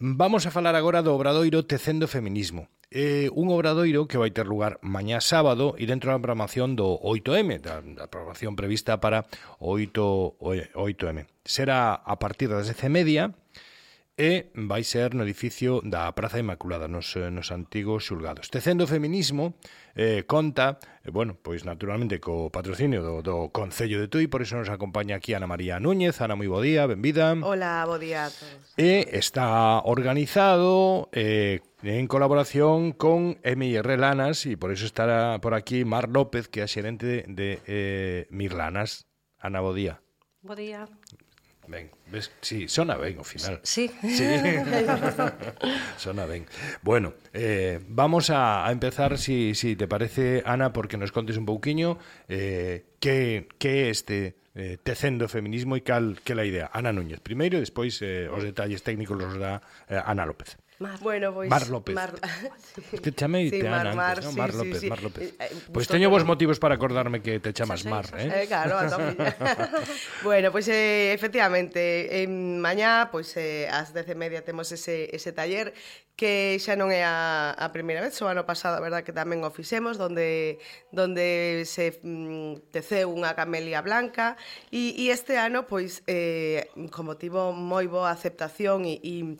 Vamos a falar agora do obradoiro Tecendo Feminismo. É un obradoiro que vai ter lugar mañá sábado e dentro da programación do 8M, da, da programación prevista para o 8, 8M. Será a partir das 10 e media e vai ser no edificio da Praza Inmaculada nos, eh, nos antigos xulgados. Tecendo feminismo eh, conta, eh, bueno, pois naturalmente co patrocinio do, do Concello de Tui, por iso nos acompaña aquí Ana María Núñez. Ana, moi bo día, benvida. Hola, bo día a todos. E está organizado eh, en colaboración con MIR Lanas e por iso estará por aquí Mar López, que é a xerente de, de eh, Mirlanas. Ana, bo día. Bo día. Ben, ves, sí, sona ben ao final. Sí. sí. sona ben. Bueno, eh, vamos a, a empezar, si, si te parece, Ana, porque nos contes un pouquiño eh, que, que este eh, tecendo feminismo e cal que la idea. Ana Núñez primeiro e despois eh, os detalles técnicos los da eh, Ana López. Mar. Bueno, pois... Mar López. Mar... Es que chamei sí, Mar, antes, Mar, no? Mar sí, López, sí, sí. Mar López. Eh, eh pois teño vos motivos para acordarme que te chamas sí, Mar, eh? eh claro, a Bueno, pois pues, eh, efectivamente, en mañá, pois pues, eh, ás 10:30 temos ese, ese taller que xa non é a, a primeira vez, o ano pasado, a verdad que tamén o fixemos, donde, donde se mm, teceu unha camelia blanca, e, e este ano, pois, eh, con motivo moi boa aceptación e, e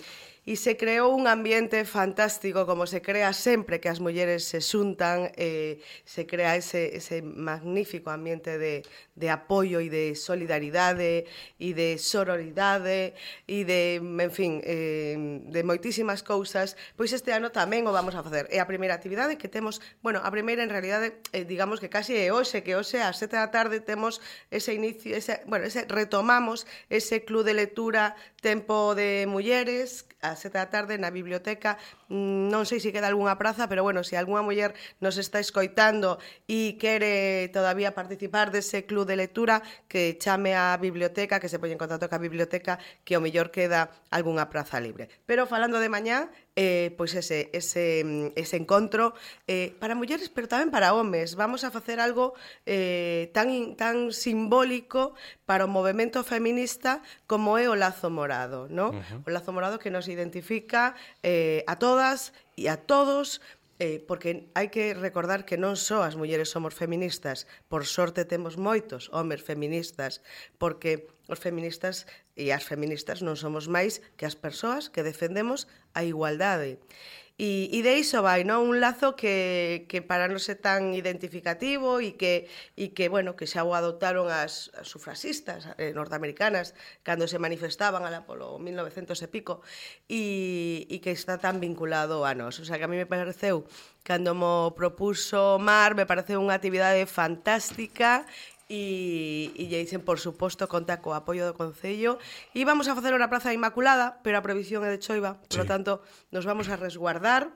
e se creou un ambiente fantástico como se crea sempre que as mulleres se xuntan, eh, se crea ese, ese magnífico ambiente de, de apoio e de solidaridade e de sororidade e de, en fin, eh, de moitísimas cousas, pois este ano tamén o vamos a facer. É a primeira actividade que temos, bueno, a primeira en realidade, eh, digamos que casi é hoxe, que hoxe ás sete da tarde temos ese inicio, ese, bueno, ese retomamos ese club de lectura Tempo de Mulleres, a das sete da tarde na biblioteca. Mm, non sei se queda algunha praza, pero bueno, se algunha muller nos está escoitando e quere todavía participar dese club de lectura, que chame a biblioteca, que se poña en contacto ca biblioteca, que o mellor queda algunha praza libre. Pero falando de mañá, eh, pois ese, ese, mm, ese encontro eh, para mulleres, pero tamén para homes. Vamos a facer algo eh, tan, tan simbólico para o movimento feminista como é o lazo morado, no? Uh -huh. O lazo morado que nos identifica eh, a todas e a todos eh, porque hai que recordar que non só as mulleres somos feministas, por sorte temos moitos homes feministas, porque os feministas e as feministas non somos máis que as persoas que defendemos a igualdade. E, e de iso vai, non? Un lazo que, que para non ser tan identificativo e que, e que, bueno, que xa o adoptaron as, as sufrasistas eh, norteamericanas cando se manifestaban ala polo 1900 e pico e, e que está tan vinculado a nós. O sea, que a mí me pareceu, cando mo propuso Mar, me pareceu unha actividade fantástica e, e lle dicen, por suposto, conta co apoio do Concello. E vamos a facer unha praza inmaculada, pero a previsión é de choiva, sí. por lo tanto, nos vamos a resguardar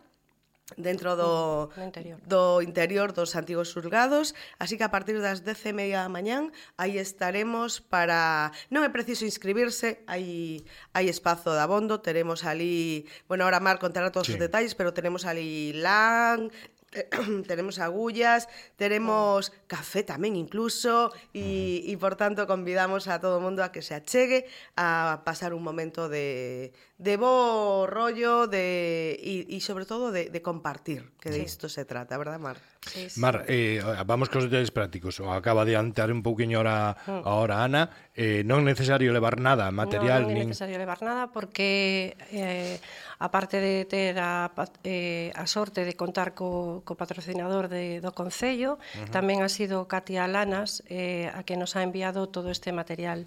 dentro do, mm, do, interior. do interior dos antigos surgados, así que a partir das 10 e media da mañán aí estaremos para... Non é preciso inscribirse, hai, hai espazo de abondo, teremos ali... Bueno, ahora Mar contará todos sí. os detalles, pero tenemos ali LAN, tenemos agullas, tenemos oh. café tamén incluso e, e por tanto convidamos a todo o mundo a que se achegue a pasar un momento de, de bo rollo de, e, e sobre todo de, de compartir que sí. de isto se trata, verdad Mar? Sí, sí. Mar, eh, vamos cos detalles prácticos acaba de antear un pouquiño ahora, mm. ahora Ana eh, non necesario levar nada material. Non, non é necesario nin... levar nada porque eh, aparte de ter a, eh, a sorte de contar co, co patrocinador de, do Concello, uh -huh. tamén ha sido Katia Lanas eh, a que nos ha enviado todo este material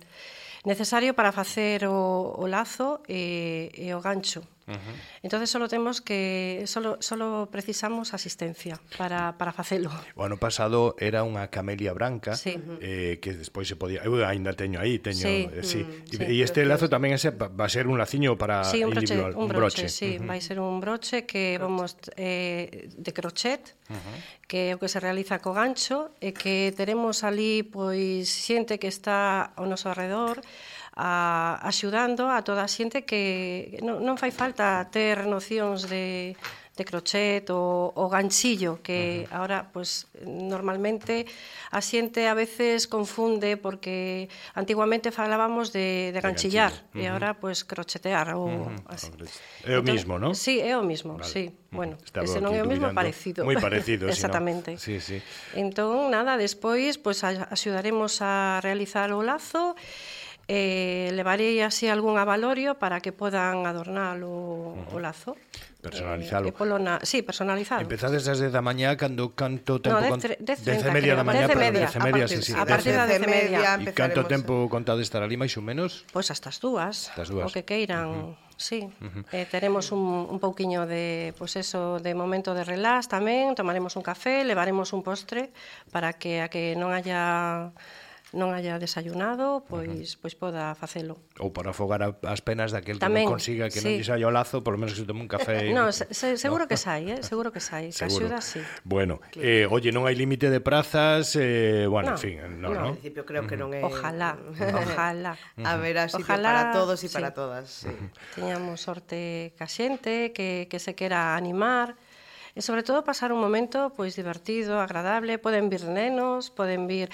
necesario para facer o, o lazo e, e o gancho Uh -huh. Entonces solo temos que solo solo precisamos asistencia para para facelo. O ano pasado era unha camelia branca sí. eh que despois se podía, eu aínda teño aí, teño, sí, eh, sí. Mm, sí e este lazo tamén ese va a ser un laciño para sí, un broche, individual, un broche, un broche. Sí, uh -huh. vai ser un broche que vamos eh de crochet, uh -huh. que é o que se realiza co gancho e que teremos ali pois xente que está ao noso arredor a, axudando a toda a xente que non, non fai falta ter nocións de, de crochet ou o ganchillo que uh -huh. ahora pues normalmente a xente a veces confunde porque antiguamente falábamos de, de ganchillar de uh -huh. e ahora pues crochetear ou uh -huh. así. É o mismo, non? Sí, é o mismo, vale. sí. Bueno, Estaba ese non é o mismo parecido. Moi parecido, Exactamente. Sino... Sí, sí. Entón, nada, despois, pois pues, axudaremos a realizar o lazo eh, levarei así algún avalorio para que podan adornar o, uh -huh. o lazo. Personalizalo. Eh, polo na... Sí, personalizado. Empezades desde da mañá, cando canto tempo... No, dez, dez, dez e media da mañá, perdón, dez media, sí, sí. A partir da dez media E canto tempo contade estar ali, máis ou menos? Pois hasta as dúas, as dúas. o que queiran. Uh -huh. Sí, uh -huh. eh, teremos un, un pouquiño de, pues eso, de momento de relax tamén, tomaremos un café, levaremos un postre para que a que non haya non haya desayunado, pois uh -huh. pois poda facelo. Ou para afogar as penas daquel que non consiga que sí. non lle saia o lazo, polo menos que se tome un café. Eh, no, se, se, seguro no. que sai, eh? seguro que sai. Axuda, sí. Bueno, claro. eh, oye, non hai límite de prazas, eh, bueno, no, en fin, no, no. no. principio creo que non é. Ojalá, ojalá. A ver, así ojalá, para todos e sí. para todas, sí. Teñamos sorte ca xente que que se quera animar e sobre todo pasar un momento pois divertido, agradable, poden vir nenos, poden vir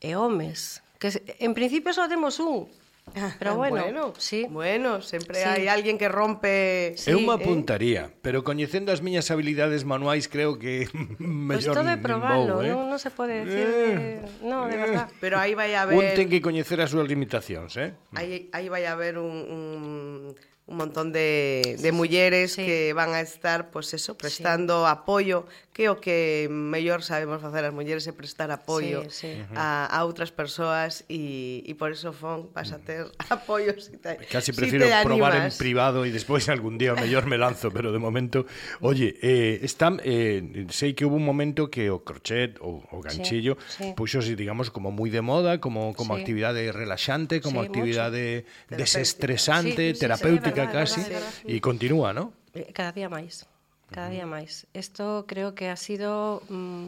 e homes. Que en principio só temos un, ah, Pero ah, bueno, bueno, sí. bueno sempre sí. hai alguén que rompe... Sí, é unha puntaría, eh? pero coñecendo as miñas habilidades manuais creo que mellor pues de probalo, eh? non, non se pode decir eh, que... No, de eh. verdad. Pero aí vai haber... Un ten que coñecer as súas limitacións, eh? Aí, aí vai haber un, un, un montón de, de mulleres sí. que van a estar, pues eso, prestando sí. apoio, que o que mellor sabemos facer as mulleres é prestar apoio sí, sí. A, a outras persoas e, e por eso Fon vas a ter apoio si te, Casi prefiro si te probar en privado e despois algún día mellor me lanzo, pero de momento oye, eh, están, eh, sei que hubo un momento que o crochet ou o ganchillo sí, sí. puxo digamos, como moi de moda, como, como sí. actividade relaxante, como sí, actividade mucho. desestresante, sí, sí, terapéutica sí, verdad, casi, e continúa, ¿no? Eh, cada día máis cada día máis. Isto creo que ha sido, mm,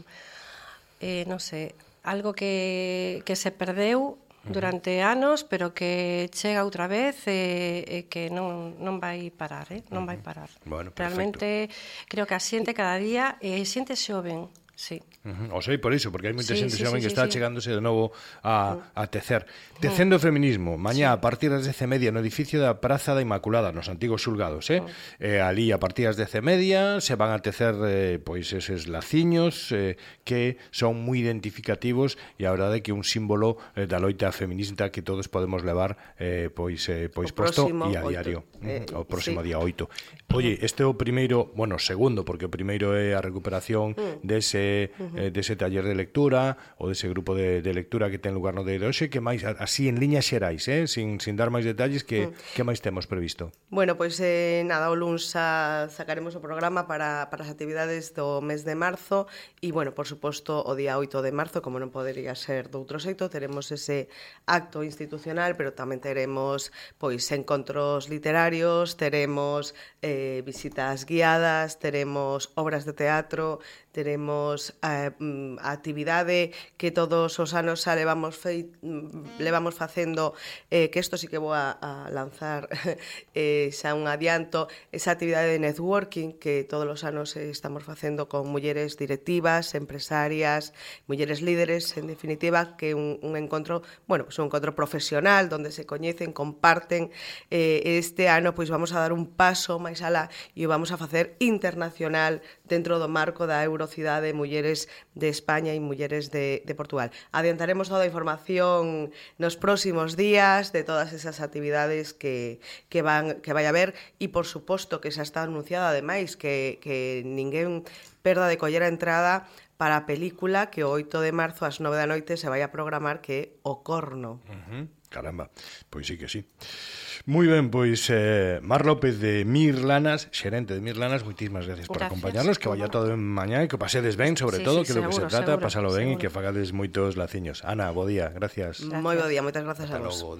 eh, non sei, algo que, que se perdeu durante anos, pero que chega outra vez e, eh, e eh, que non, non vai parar, eh? non vai parar. Bueno, perfecto. Realmente creo que a xente cada día, e eh, xente xoven, Sí. Uh -huh. O sei por iso, porque hai moita sí, xente sí, xoven sí, que sí, está sí. chegándose de novo a, a tecer. Tecendo o feminismo, mañá sí. a partir das 10 media no edificio da Praza da Inmaculada, nos antigos xulgados, eh? Eh ali a partir das 10 media se van a tecer eh, pois eses laciños eh, que son moi identificativos e a verdade que un símbolo eh, da loita feminista que todos podemos levar eh, pois eh, pois o posto e a diario. Eh, o próximo sí. día 8. Oye, este é o primeiro, bueno, segundo, porque o primeiro é a recuperación mm. dese Eh, ese, uh -huh. eh, dese taller de lectura ou dese grupo de, de lectura que ten lugar no de hoxe que máis, así en liñas xerais, eh? sin, sin dar máis detalles que, mm. que máis temos previsto Bueno, pois pues, eh, nada, o luns a, sacaremos o programa para, para as actividades do mes de marzo e bueno, por suposto, o día 8 de marzo como non podería ser doutro xeito teremos ese acto institucional pero tamén teremos pois encontros literarios teremos eh, visitas guiadas teremos obras de teatro, teremos a, a actividade que todos os anos xa levamos, fei, mm, levamos facendo, eh, que isto sí que vou a, a lanzar eh, xa un adianto, esa actividade de networking que todos os anos estamos facendo con mulleres directivas, empresarias, mulleres líderes, en definitiva, que un, un encontro, bueno, pues un encontro profesional donde se coñecen, comparten. Eh, este ano pois vamos a dar un paso máis alá e o vamos a facer internacional dentro do marco da Euro Sociedade de Mulleres de España e Mulleres de, de Portugal. Adiantaremos toda a información nos próximos días de todas esas actividades que, que, van, que vai haber e, por suposto, que xa está anunciada, ademais, que, que ninguén perda de coller a entrada para a película que o 8 de marzo ás 9 da noite se vai a programar que é O Corno. Uh -huh. Caramba, pois sí que sí. Moi ben, pois eh, Mar López de Mirlanas, xerente de Mirlanas, moitísimas gracias, gracias por acompañarnos, que vaya todo ben mañá e que pasedes ben, sobre sí, todo, sí, que seguro, lo que se trata, seguro, pasalo ben e que fagades moitos laciños. Ana, bo día, gracias. gracias. Moi bo día, moitas grazas Hasta a vos. Logo.